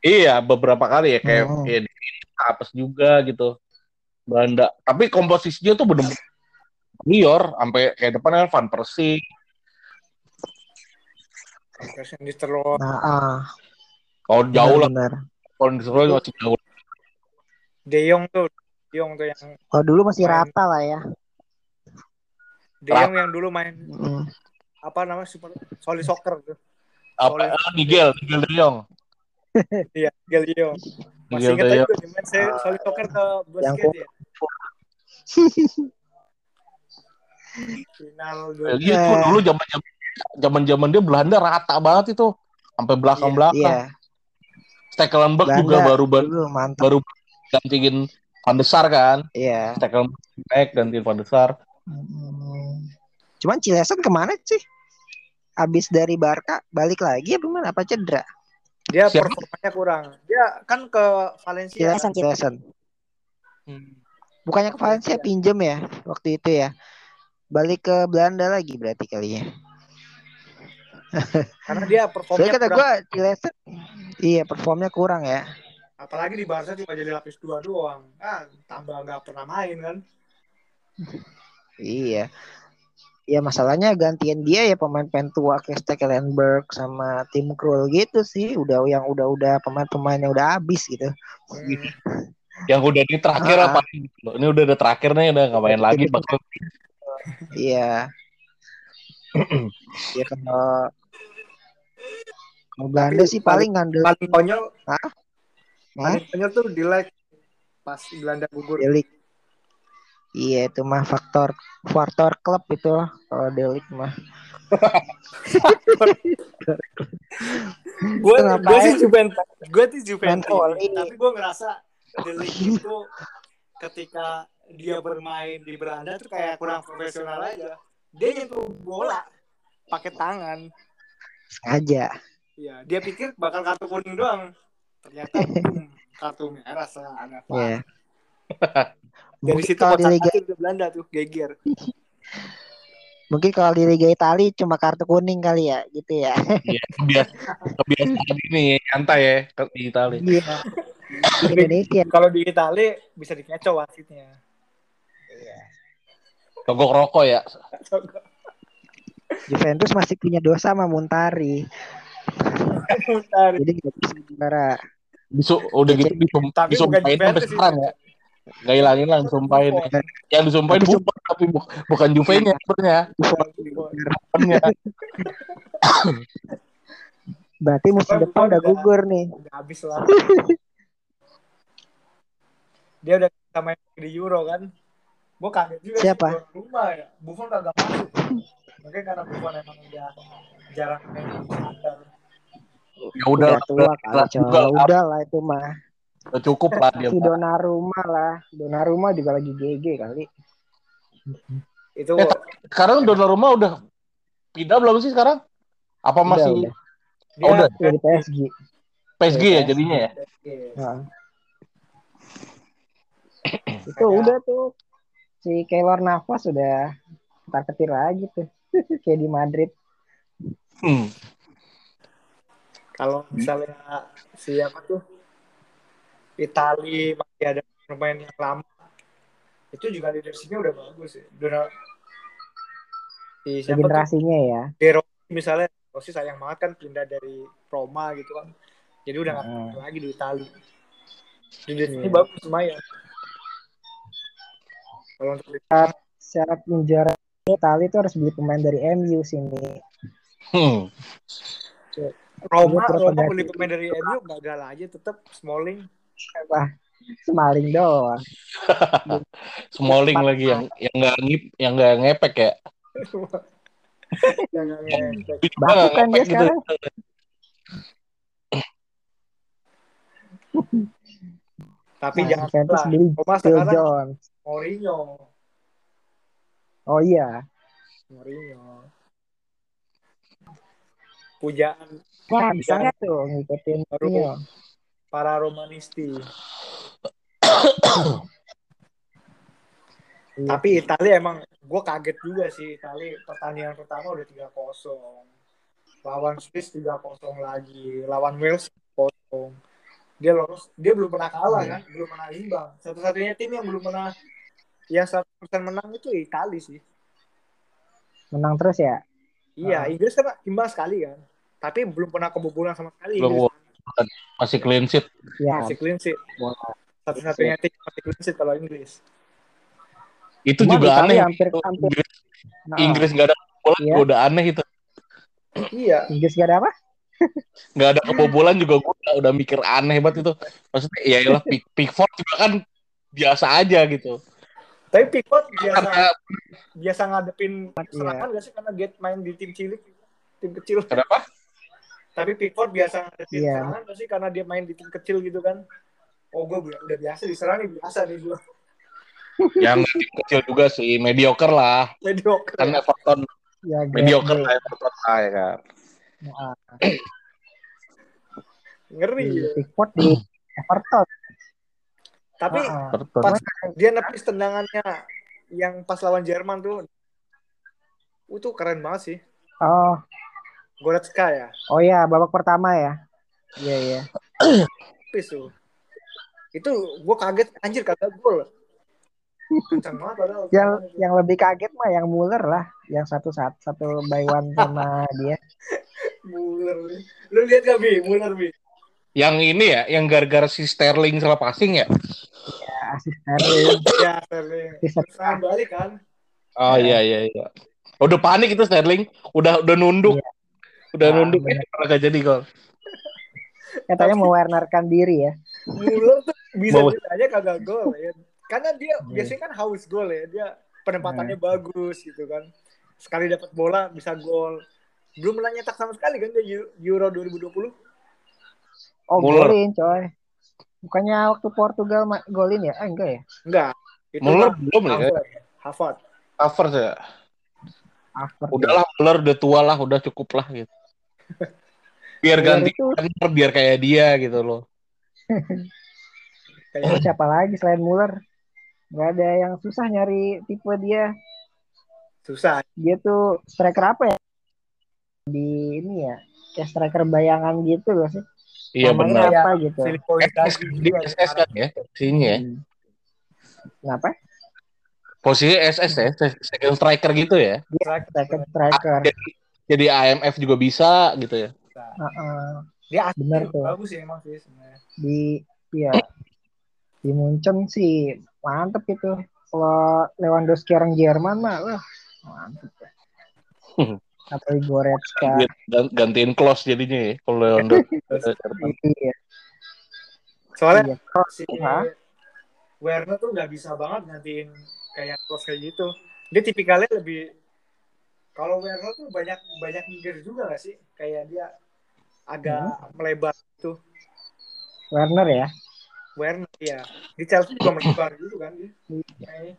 Iya, beberapa kali ya kayak Hmm. di apes juga gitu. Belanda. Tapi komposisinya tuh bener-bener superior sampai kayak depan kan Van Persie. Yang diterus Nah, ah, Kalau jauh lah, kalau di Solo masih jauh. De Jong tuh, De Jong tuh yang Kalau dulu masih Main. rata lah ya. De Jong yang dulu main Mm. apa namanya super solid soccer tuh. Apa Solid. ah, Nigel, Nigel De Jong. (laughs) Iya, Miguel De Jong. Masih Miguel ingat aja tuh main saya solid soccer ke Yang basket ya. (laughs) Final gitu Eh. dulu zaman zaman zaman dia Belanda rata banget itu sampai belakang belakang. Iya, Stekelenburg Belanda juga baru baru mantap. baru gantiin Van de Sar kan. Iya. Stekelenburg naik gantiin Van. Hmm. Cuman Cilesan ke mana sih? Abis dari Barca balik lagi apa gimana? Apa cedera? Dia Siapa? performanya kurang. Dia kan ke Valencia. Cilesan, Cilesan. Hmm. Bukannya ke Valencia pinjem ya waktu itu ya? Balik ke Belanda lagi berarti kali ya. Karena dia Soalnya performanya kata kurang. gue Cilesan, iya performnya kurang ya. Apalagi di Barca cuma jadi lapis dua doang. Kan tambah nggak pernah main kan. Iya. Ya masalahnya gantian dia ya pemain-pemain tua kayak Stekelenburg sama Tim Krul gitu sih. Udah yang udah-udah pemain-pemainnya udah habis gitu. Hmm. Yang udah di terakhir Ah. apa? Ini udah ada terakhir nih udah nggak main lagi bakal Iya. (clears throat) ya kalau Belanda sih paling ngandel Paling konyol, Hah? paling konyol tuh di like pas Belanda gugur. Delik. Iya itu mah faktor faktor klub itu kalau Delik mah. Gue gue sih Juventus, gue tuh Juventus. Tapi gue ngerasa Delik itu ketika dia bermain di Belanda tuh kayak kurang profesional aja. Dia nyentuh bola pakai tangan. Sengaja. Iya, dia pikir bakal kartu kuning doang. Ternyata boom, kartu merah sangat Iya. (laughs) Dari Mungkin situ kalau di Liga Belanda tuh geger. mungkin kalau di Liga Italia cuma kartu kuning kali ya gitu ya. ya, kebiasaan kebiasaan ini nyantai ya di Itali. Iya. Indonesia. Kalau di Italia bisa dikecoh wasitnya. Togok rokok ya. (laughs) Juventus masih punya dosa sama Muntari. Bentar. Jadi nggak bisa juara. Disu, udah gitu disum, Tapi bukan disumpahin sampai Juventus sekarang ya. Gak hilangin lah disumpahin. Yang disumpahin Tapi Buffon tapi bu- bukan Juve-nya sebenarnya. Berarti musim depan udah udah- gugur nih. Udah habis lah. Dia udah sama yang di Euro kan. Gue kaget juga Siapa? rumah ya. Buffon kagak masuk. Mungkin karena Buffon emang udah jarang main di standar. Ya udah, Udah tua kali, udah, lah itu mah. udah cukup lah dia. Si Donnarumma lah. Donnarumma juga lagi GG kali. Itu Eh, Sekarang Donnarumma udah pindah belum sih sekarang? Apa Udah, masih udah. dia Oh, udah. Udah di PSG. PSG ya jadinya ya? Iya. Nah. Itu udah tuh. Si Keylor Navas udah ketar ketir lagi tuh. (laughs) Kayak di Madrid. Hmm. Kalau misalnya siapa tuh Itali masih ada pemain yang lama itu juga leadershipnya udah bagus ya. Udah si siapa tuh Regenerasinya ya. De Rossi misalnya Rossi sayang banget kan pindah dari Roma gitu kan jadi udah nggak Hmm. lagi di Itali leadershipnya Iya. bagus lumayan kalau untuk Syarat, syarat menjuara Itali itu harus beli pemain dari MU sini. Hmm. Roma Iya, Roma beli pemain dari MU gagal aja tetap Smalling Apa? Semaling doang. (laughs) Smalling lagi yang yang nggak ngip yang nggak ngepek ya. yang nggak juga Baku kan dia ngepek gitu. sekarang. tapi Nah, jangan Juventus salah beli Roma Phil sekarang Jones. Mourinho. Oh iya. Mourinho. Pujaan Wah, bisa nggak tuh ngikutin Baru. Mourinho? para Romanisti. Iya. Tapi Italia emang gue kaget juga sih Italia pertandingan pertama udah 3-0. Lawan Swiss 3-0 lagi, lawan Wales 0 Dia lolos, dia belum pernah kalah kan, belum pernah imbang. Satu-satunya tim yang belum pernah yang 100% menang itu Italia sih. menang terus ya? Iya. Inggris kan imbang sekali kan. Tapi belum pernah kebobolan sama sekali. Belum. Inggris. Masih clean sheet. Ya. Masih clean sheet. Satu-satunya tim yang masih clean sheet kalau Inggris. Itu Cuma juga aneh. hampir Itu hampir Inggris, nah, Inggris nggak ada bola Iya. udah aneh itu. Iya, Inggris gak ada apa? (laughs) Nggak ada kebobolan juga gue udah, udah mikir aneh banget itu. Maksudnya ya iyalah Pick, Pickford juga kan biasa aja gitu. tapi Pickford biasa Karena biasa ngadepin Iya. serangan gak sih karena dia main di tim cilik, tim kecil. kenapa? Tapi Pickford biasa ngadepin Iya. serangan sih karena dia main di tim kecil gitu kan. Oh gue udah biasa diserang nih biasa nih gue. (laughs) Yang tim kecil juga sih mediocre lah. Mediocre. Kan Everton Ya, mediocre lah Everton lah ya kan. Nah, (clears throat) Ngeri di. Pickford di Everton. Tapi Ah, ah. Everton. pas dia nepis tendangannya yang pas lawan Jerman tuh itu keren banget sih. Oh, Goretzka ya. oh ya babak pertama ya. Iya iya. Nepis tuh. Itu gue kaget anjir kagak gol. Yang yang lebih kaget mah yang Muller lah, yang satu satu satu by one sama dia. Muller. Lu lihat gak Bi? Muller Bi. Yang ini ya, yang gara-gara si Sterling salah passing ya. Ya, asisten. Ya, Sterling. Bisa Serangan balik kan. Oh iya iya iya. Udah panik itu Sterling, udah udah nunduk. Iya. Udah Nah, nunduk ya kagak jadi gol. katanya mau Wernerkan diri ya. Muller tuh bisa aja kagak gol ya. Karena dia Iya. biasanya kan haus gol ya. Dia penempatannya Iya. bagus gitu kan. Sekali dapat bola bisa gol. Belum pernah nyetak sama sekali kan dia Eu- Euro 2020. Oh, Muller. golin coy. Bukannya waktu Portugal golin ya? Eh, enggak ya? Enggak. Itu Muller mah belum ya. Harvard. Harvard. Cover ya. After Udahlah Muller udah tua lah, udah cukup lah gitu. Biar Muller ganti itu- Werner, biar kayak dia gitu loh. (laughs) Oh, Kayak siapa lagi selain Muller? Gak ada yang susah nyari tipe dia. susah. Dia tuh striker apa ya? Di ini ya, kayak striker bayangan gitu loh sih. Iya Namanya benar. apa gitu? SS, Inzaghi dia juga SS kan ya, sini ya. Hmm. Kenapa? Posisi SS ya, second striker gitu ya. Dia striker striker. Jadi, AMF juga bisa gitu ya. Heeh. Dia asli Bener tuh. bagus sih emang sih sebenarnya. Di ya di Munchen sih mantep gitu. Kalau Lewandowski orang Jerman mah wah mantep. (laughs) Apalagi Goretzka. Dia gan- gantiin close jadinya ya. Kalau Lewandowski. (laughs) Iya. Soalnya Iya. si Hah? Werner tuh nggak bisa banget gantiin kayak close kayak gitu. Dia tipikalnya lebih kalau Werner tuh banyak banyak minggir juga gak sih? Kayak dia agak melebar gitu. Werner ya. Werner ya. Di Chelsea juga melebar gitu kan dia. Kayaknya.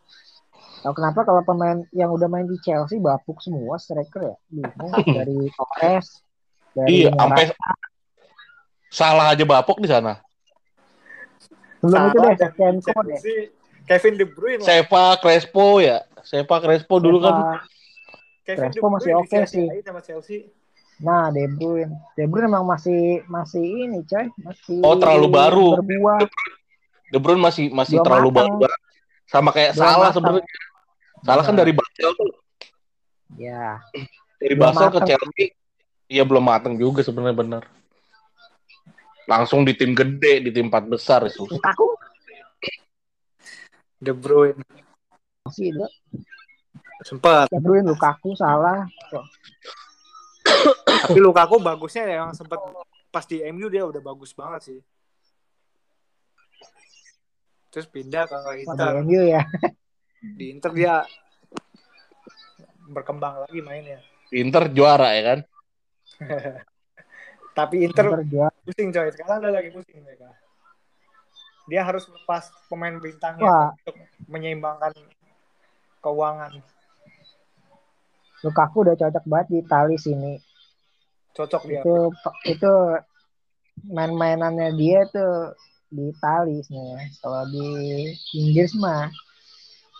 Tahu kenapa kalau pemain yang udah main di Chelsea bapuk semua striker ya? Bingung (laughs) dari Torres, dari Iya, sampai salah aja bapuk di sana. Belum itu deh, deh. Chelsea, Kevin De Bruyne. Seva Crespo ya. Seva Crespo dulu kan Eva- Kevin Crespo masih oke sih. sama Chelsea. Nah, De Bruyne. De Bruyne emang masih masih ini, coy. Masih Oh, terlalu baru. Berbuah. De Bruyne masih masih Belum terlalu matang. baru. Sama kayak Belum Salah sebenarnya. Salah kan Benar. dari Basel tuh. Ya. Dari Belum Basel ke matang. Chelsea. Iya belum mateng juga sebenarnya benar. Langsung di tim gede, di tim empat besar susah. Lukaku De Bruyne. masih itu. Sempat. De Bruyne, Lukaku salah. Tapi Lukaku bagusnya yang sempat pas di MU dia udah bagus banget sih. Terus pindah ke Inter. MU ya. Di Inter dia berkembang lagi mainnya. Inter juara ya kan? (laughs) Tapi Inter Inter juara. pusing coy. Sekarang ada lagi pusing mereka. dia harus lepas pemain bintangnya Wah. untuk menyeimbangkan keuangan. Lukaku udah cocok banget di Itali sini. Cocok dia. Itu itu main-mainannya dia tuh di Itali sebenarnya. Kalau di Inggris mah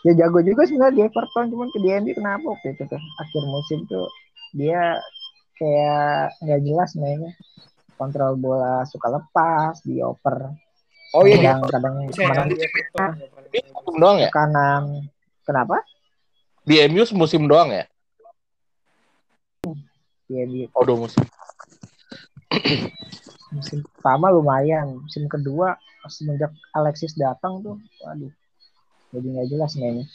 ya jago juga sebenarnya di Everton cuman ke DMB kenapa waktu itu tuh akhir musim tuh dia kayak nggak jelas mainnya kontrol bola suka lepas dioper Oh iya dia. kadang kadang. Ini musim doang ya? kanan kenapa Di MU musim doang ya? Dia di Oh, dua musim. (clears throat) musim pertama lumayan musim kedua semenjak Alexis datang tuh waduh jadi nggak jelas mainnya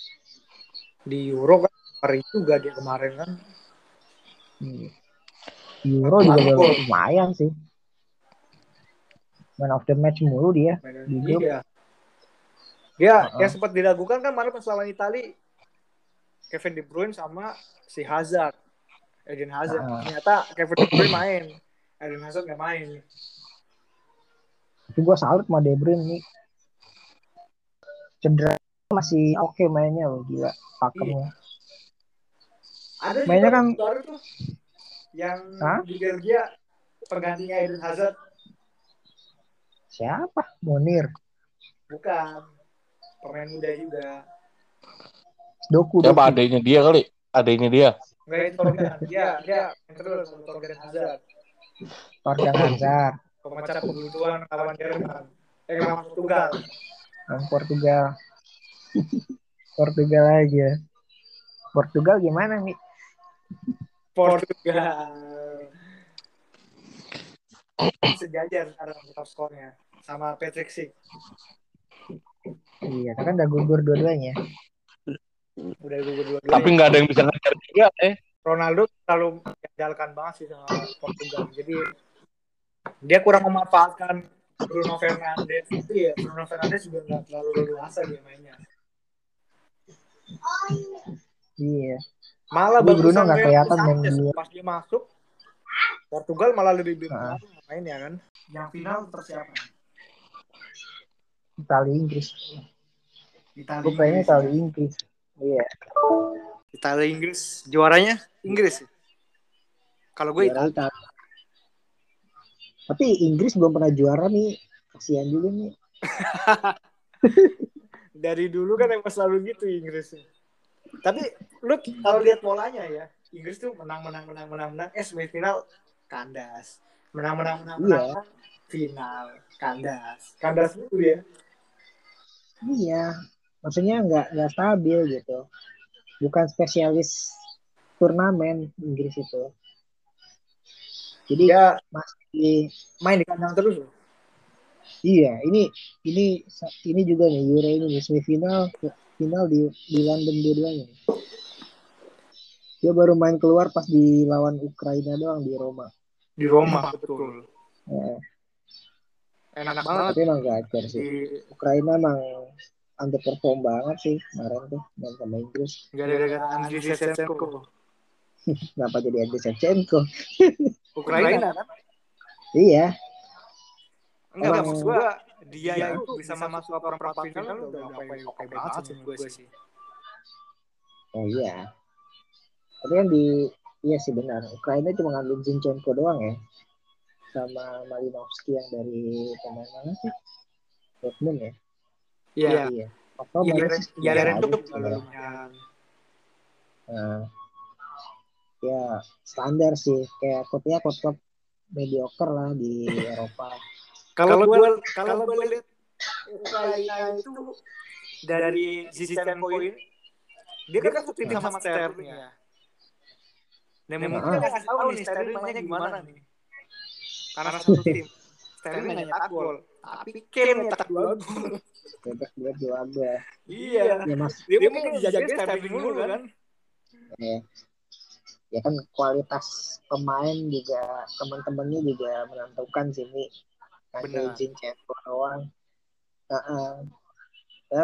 Di Euro kan hari juga dia kemarin kan. Hmm. Euro juga lumayan sih man of the match mulu dia Mainan Di grup. Iya. Dia Uh-uh. yang sempat diragukan kan kemarin pas lawan Itali Kevin De Bruyne sama si Hazard. Eden Hazard. Uh-uh. Ternyata Kevin De Bruyne main. Eden Hazard nggak main. tapi gue salut sama De Bruyne nih cedera masih oke mainnya loh gila pakemnya Ada Mainnya kan- tuh yang Hah? di Belgia penggantinya Eden Hazard siapa Munir bukan pemain muda juga. Doku Siapa Doku adanya dia kali? Adanya dia. Enggak itu Torgan. Dia dia main terus sama Torgan Hazard. Torgan Hazard Pemecah pembuntuan lawan Jerman. Eh lawan Portugal. orang Portugal Portugal aja Portugal gimana nih Portugal. Sejajar sekarang top skornya sama Patrick Schick. iya kan udah gugur dua-duanya Udah gugur dua-duanya. Tapi nggak ada yang bisa ngejar dia, eh. Ronaldo terlalu menjalkan banget sih sama Portugal. Jadi dia kurang memanfaatkan Bruno Fernandes. Itu ya Bruno Fernandes juga nggak terlalu leluasa dia mainnya. iya Malah Tapi Bruno nggak kelihatan main Sanchez dia. pas dia masuk Portugal malah lebih Nah. mainnya kan. Yang final tetap siapa? Itali Inggris Italia. gue pengennya Itali Inggris iya Italia Inggris juaranya Inggris. Kalau gue Juara. Itali. tapi Inggris belum pernah juara nih kasihan juga nih (laughs) Dari dulu kan emang selalu gitu Inggris. Tapi lu kalau lihat polanya ya, Inggris tuh menang menang menang menang menang eh semifinal kandas. Menang menang menang menang, Iya. menang final kandas. Kandas itu dia. iya maksudnya nggak nggak stabil gitu bukan spesialis turnamen Inggris itu jadi Dia masih main di kandang terus loh. Iya, ini ini ini juga nih Euro ini nih semifinal final di di London dua-duanya. nih. Dia baru main keluar pas di lawan Ukraina doang di Roma. Di Roma betul. Ya, Enak banget tapi emang gacor sih. di Ukraina emang underperform banget sih kemarin tuh main sama Inggris. gara-gara Andriy Shevchenko. (laughs) Kenapa jadi Andriy Shevchenko? (laughs) Ukraina kan? Iya, Enggak, Emang- maksud gua dia itu bisa masuk ke perempat final udah oke oke banget sih gue sih. oh iya. Tapi kan di iya sih benar. Ukraina cuma ngambil Zinchenko doang ya. Sama Malinovsky yang dari pemain mana sih? Dortmund ya. Iya. Iya. Oktober Iya, iya, sebenarnya itu aja juga sebenarnya. lumayan. Nah, ya standar sih kayak klubnya klub mediocre lah di (laughs) Eropa. Kalau gue kalau gue lihat Ukraina itu dari Zinchenko ini dia kan tim sama Sterling ya. Dan mungkin kita nggak tahu nih Sterling mainnya gimana nih. Karena (laughs) satu tim. Sterling hanya tak gol, tapi Kane nyetak dua gol. Bebek dua dua dua. Iya. Ya mas, Dia mungkin dijagain Sterling dulu kan. ya, ya kan kualitas pemain juga teman-temannya juga menentukan sih nih. Ada Benar. Zinchenko doang. Heeh. Ya,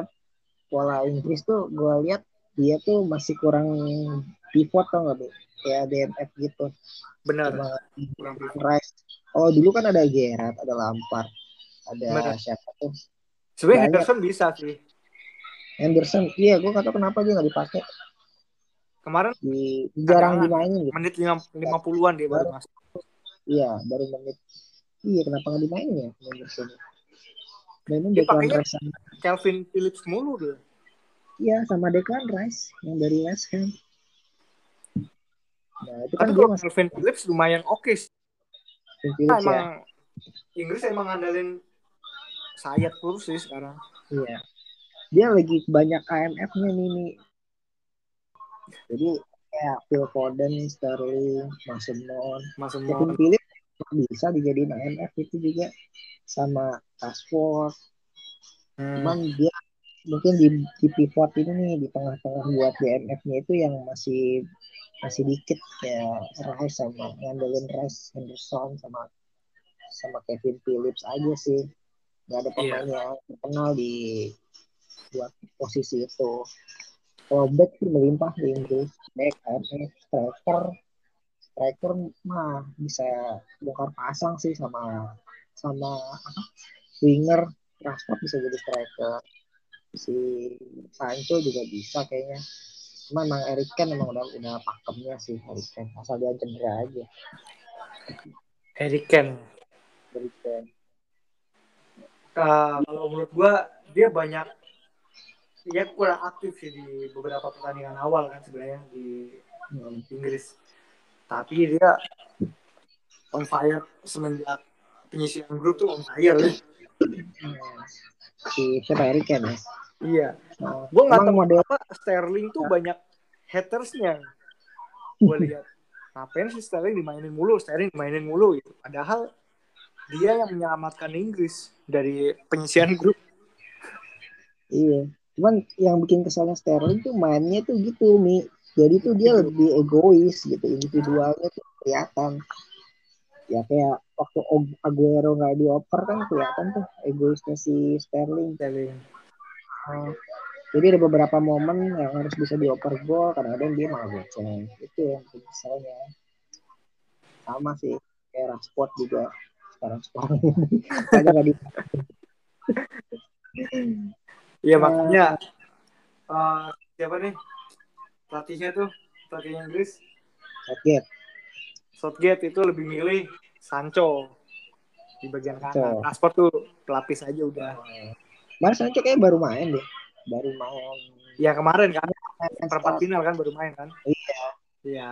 pola Inggris tuh gue lihat dia tuh masih kurang pivot tau gak, Bi? Kayak DMF gitu. Benar. Kurang Rice. Oh dulu kan ada Gerrard, ada Lampard, ada siapa tuh? Sebenarnya. Henderson bisa sih. Anderson, iya gue kata kenapa dia nggak dipakai Kemarin di jarang dimainin gitu. menit lima puluhan dia baru masuk. Iya, baru menit. Iya, kenapa nggak dimainin ya Anderson? Mainin Dia Declan Rice sama, Calvin Phillips mulu dia. iya sama Declan Rice yang dari West Ham. Nah itu kan dia masih Calvin Phillips lumayan oke sih. Phillips Nah, ya. emang Inggris emang ngandalin sayap terus sih sekarang. Iya. Dia lagi banyak AMF-nya nih, nih. Jadi kayak Phil Foden, Sterling, Mason Mount, Mason Kevin. Phillips bisa dijadiin AMF itu juga sama Rashford. Hmm. Cuman dia mungkin di, di pivot ini nih di tengah-tengah buat DMF-nya itu yang masih masih dikit kayak Rice sama ngandelin Rice Henderson sama sama Kevin Phillips aja sih nggak ada pemain yang terkenal di buat posisi itu. Kalau back sih melimpah di Inggris. Back AMF striker. Striker mah bisa bongkar pasang sih sama sama apa winger. Rashford bisa jadi striker. Si Sancho juga bisa kayaknya. Cuma emang Eric Kane emang udah udah pakemnya sih Eric Kane asal dia cedera aja. Harry Kane. Eric Kane Uh, kalau menurut gua dia banyak dia kurang aktif sih di beberapa pertandingan awal kan sebenarnya di Hmm. Inggris. Tapi dia on fire semenjak penyisian grup tuh on fire ya. Si siapa Eric ya Iya. Oh, Gue nggak tahu model apa Sterling tuh banyak hatersnya. Gue lihat. (laughs) Ngapain sih Sterling dimainin mulu, Sterling dimainin mulu gitu. Padahal dia yang menyelamatkan Inggris dari penyisian (laughs) grup. iya. Cuman yang bikin kesalnya Sterling tuh mainnya tuh gitu Mi. Jadi tuh dia lebih egois gitu individualnya tuh kelihatan. Ya kayak waktu Aguero nggak dioper kan kelihatan tuh egoisnya si Sterling. Sterling. Oh, jadi ada beberapa momen yang harus bisa dioper gol kadang-kadang dia malah goceng itu yang bikin kesalnya. Sama sih kayak Rashford juga sekarang sekarang ini banyak nggak di Iya makanya eh, siapa nih pelatihnya tuh pelatih Inggris Southgate Southgate itu lebih milih Sancho di bagian kanan. Sancho. Rashford tuh pelapis aja udah. Mas Sancho kayak baru main deh baru main Ya kemarin kan perempat final kan baru main kan. Iya. Iya.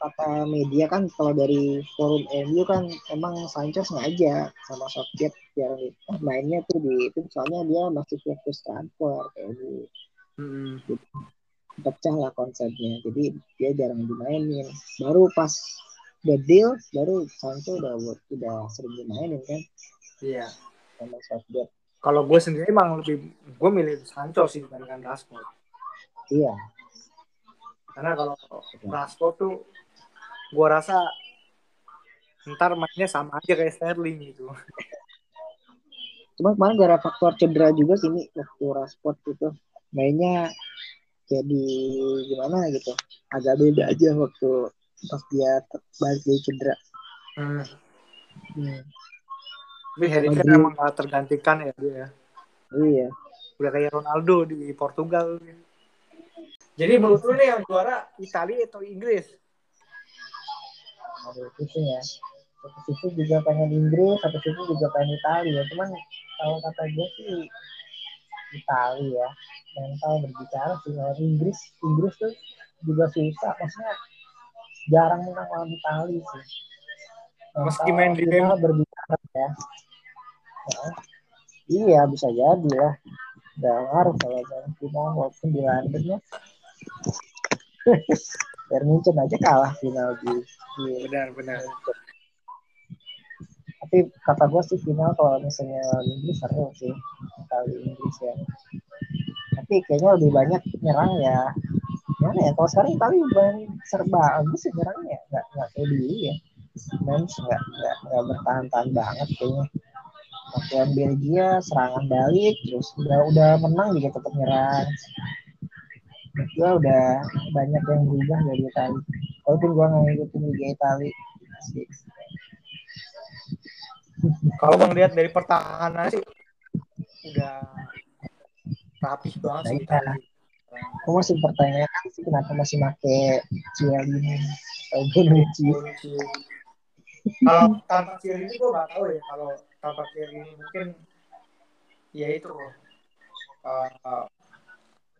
Kata media kan kalau dari forum MU kan emang Sancho sengaja sama Southgate biar mainnya tuh di itu soalnya dia masih fokus transfer kayak di Mm-mm. pecah lah konsepnya jadi dia jarang dimainin baru pas the deal baru Sancho udah udah sering dimainin kan Iya. sama Southgate Kalau gue sendiri emang lebih gue milih Sancho sih dibandingkan Rashford. iya Karena kalau Rashford tuh gue rasa ntar mainnya sama aja kayak Sterling gitu. cuma kemarin gara faktor cedera juga sih nih waktu Rashford gitu mainnya jadi gimana gitu agak beda aja waktu pas dia balik dari cedera Hmm. Hmm. Tapi Harry Kane emang gak tergantikan ya dia. ya. iya Udah kayak Ronaldo di Portugal. Jadi menurut lu nih yang juara Italia atau Inggris? Ada pusing ya. Satu sisi juga pengen Inggris satu sisi juga pengen Italia cuman kalau kata gue sih Italia ya. Mental berbicara sih kalau Inggris. Inggris tuh juga susah maksudnya jarang menang lawan Italia sih Meski main di berbicara ya. Ya, iya bisa jadi lah Gak ngaruh kalau final walaupun di London ya (laughs) Bayern Munchen aja kalah final di, di Benar, benar. tapi kata gue sih final kalau misalnya Inggris seru sih kali Inggris ya. Tapi kayaknya lebih banyak nyerang ya. Gimana ya kalau sekarang Italia main serba bagus sih nyerangnya. Nggak nggak kayak dulu ya. Main nggak nggak nggak bertahan-tahan banget kayaknya. Waktu lawan Belgia serangan balik terus udah udah menang juga tetap nyerang gue udah banyak yang berubah dari Italia walaupun gue nggak ngikutin Liga sih Kalau bang lihat dari pertahanan sih udah rapih banget Nah, sih. Itali. Aku masih pertanyakan sih kenapa masih pakai Cialini atau Bonucci. Bonucci. Kalau tanpa Ciri ini gue nggak tahu ya. Kalau tanpa Ciri ini mungkin ya itu uh,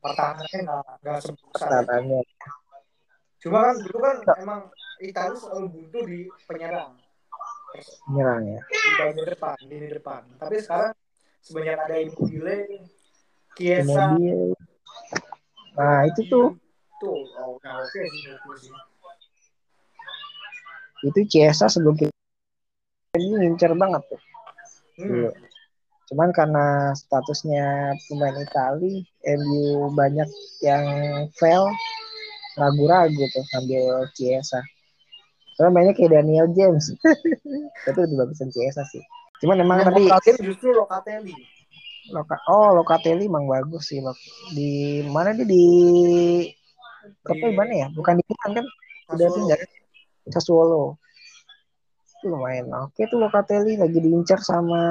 pertahanannya nggak nggak sebesar. Pertanyaannya Cuma kan dulu kan emang Italia selalu buntu di penyerang menyerang ya. di bagian depan, di depan. Tapi sekarang sebanyak ada Immobile, Kemudian Nah, itu tuh tuh, oh, nah, oke sih, sih. itu Ciesa sebelum ini ngincer banget tuh. Hmm. Iya. Cuman karena statusnya pemain Itali, MU banyak yang fail, ragu-ragu tuh ambil Chiesa. Soalnya mainnya kayak Daniel James. (laughs) Tapi lebih bagusan Chiesa sih. Cuman emang Yang tadi justru Locatelli. Loka, oh Locatelli emang bagus sih. Lok. Di mana dia di klubnya di mana ya? Bukan di Milan kan? Udah Sassuolo. pindah kan? Sassuolo. Itu lumayan oke tuh Locatelli lagi diincar sama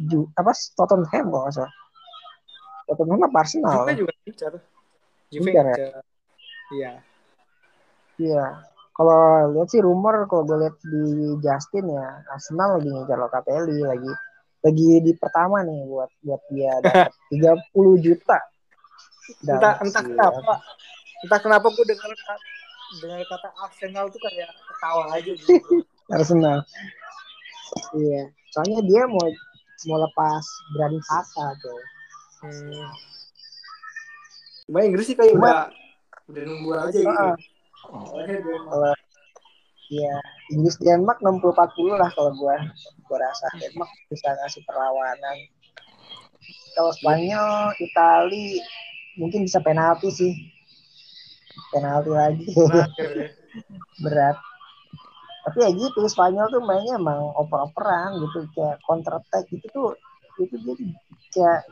Ju, apa Tottenham kalau nggak salah. Tottenham apa Arsenal? Juve juga incar. Juve Incar ya? Iya. Iya. Kalau lihat sih rumor kalau gue lihat di Justin ya Arsenal lagi ngejar Locatelli lagi lagi di pertama nih buat buat dia dapat (laughs) 30 juta. Entah, Dapat entah sih, kenapa. Entah kenapa gue dengar dengar kata Arsenal tuh kayak ketawa aja gitu. (laughs) Arsenal. Iya. Soalnya dia mau mau lepas Brand Kata tuh. Hmm. Cuma Inggris sih kayak Cuma- udah udah nunggu aja gitu. Dia- Kalau Iya, Inggris Denmark 60-40 lah kalau gua gua rasa Denmark bisa ngasih perlawanan. Kalau Spanyol, Itali mungkin bisa penalti sih. Penalti lagi ya. (laughs) berat. Tapi ya gitu, Spanyol tuh mainnya emang oper-operan gitu kayak counter attack gitu tuh itu tuh kayak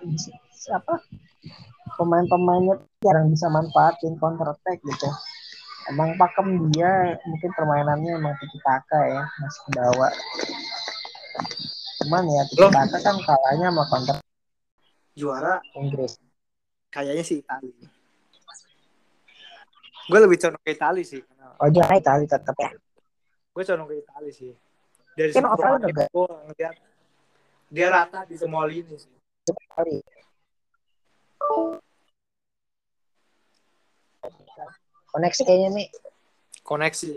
apa pemain-pemainnya jarang bisa manfaatin counter attack gitu. Emang pakem dia mungkin permainannya emang tiki taka ya masih ke bawah. Cuman ya tiki taka kan kalahnya sama counter Juara Inggris. kayaknya sih Itali. Gue lebih condong ke Itali sih. Oh juara Itali tetap ya. Gue condong ke Itali sih. Dari Kan overall pemain juga. gue ngeliat dia rata di semua lini sih. Koneksi kayaknya nih. Koneksi.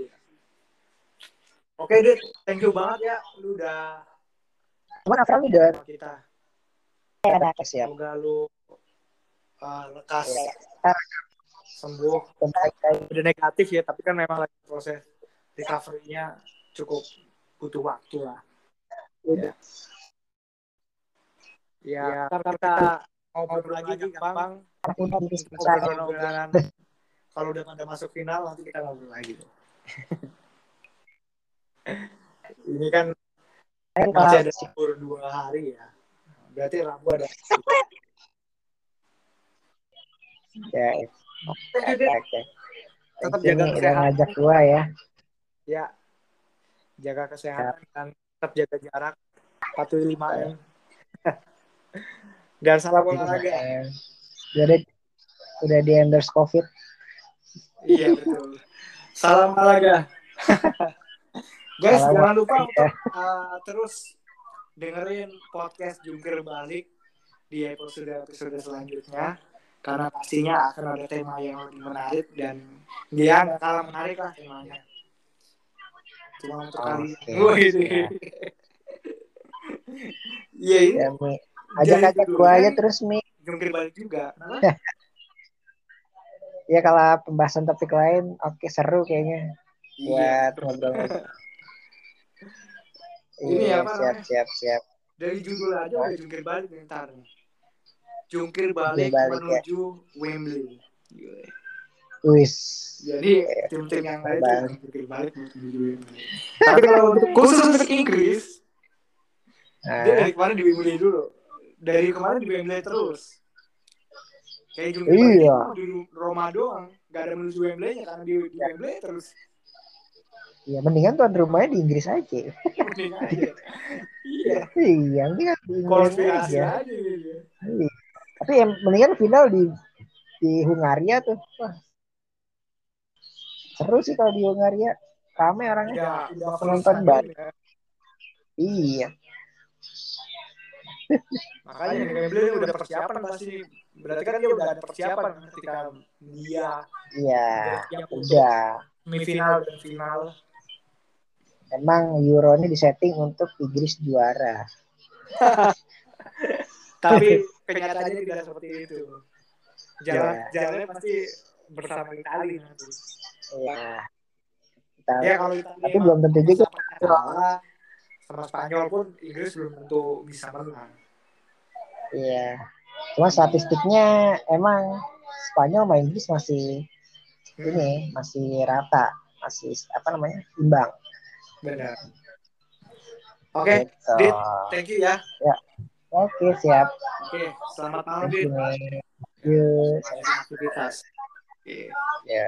Oke deh, thank you banget ya. Lu udah Cuman overall udah kita. ada siap. Semoga lu uh, lekas Iya. sembuh. Baik lagi. Udah negatif ya, tapi kan memang lagi proses recovery-nya cukup butuh waktu lah. Udah. Ya, ntar kita ngobrol lagi gampang. Kalau udah pada masuk final, nanti kita ngobrol lagi. (laughs) Ini kan masih ada libur dua hari ya. Berarti Rabu ada. ya, Oke, oke. Tetap jaga kesehatan. ngajak gua ya. Ya, jaga kesehatan dan tetap jaga jarak. Patuhi 5M. Dan salam olahraga. Eh, Udah udah di endorse COVID. Iya betul. Salam olahraga. (laughs) Guys, Salam jangan lupa untuk uh, terus dengerin podcast Jungkir Balik di episode-episode selanjutnya. Karena pastinya akan ada tema yang lebih menarik dan dia nggak kalah menarik lah temanya. Cuma untuk kali Oke, (laughs) Wih, ini. siap. Iya ini Ya. Ajak-ajak dulu aja kan- terus Mi. jungkir balik juga. Kenapa? Ya kalau pembahasan topik lain oke seru kayaknya Iya. buat ngobrol. (laughs) Ini Iya, apa siap siap siap. Dari judul aja udah jungkir balik nih ntar nih. Jungkir balik, Jungkir balik, ya. menuju Wembley. Wis. Jadi tim-tim yang lain jungkir balik. Tapi kalau untuk khusus untuk Inggris, dia Nah, dari kemarin di Wembley dulu. Dari kemarin di Wembley terus. Kayak balik Iya. di Roma doang. Gak ada menuju Wembley-nya karena di, di Wembley terus. Ya mendingan tuan rumahnya di Inggris aja. Mending aja. iya. Iya, mendingan di Inggris Konspirasi aja. aja. Iya. Tapi yang mendingan final di di Hungaria tuh. Wah. Seru sih kalau di Hungaria. Rame orangnya. Udah, udah full penonton banyak. ya. Iya. Makanya Wembley ini udah persiapan pasti. Berarti kan dia udah ada persiapan ketika dia Iya. Udah. semifinal dan final. Emang Euro ini disetting untuk Inggris juara. (laughs) Tapi (laughs) kenyataannya tidak seperti itu. Jalan Iya. jalannya pasti bersama Italia nanti. Iya. Kita Ya kalau Italia tapi belum tentu juga. kalah sama Spanyol pun Inggris belum tentu bisa menang. Iya. Cuma statistiknya emang Spanyol sama Inggris masih ini masih rata, masih apa namanya imbang. Benar. Oke, Gitu. Dit, thank you ya. Oke siap. Oke, selamat malam Thank Dit. you. Banyak aktivitas. Oke. Ya.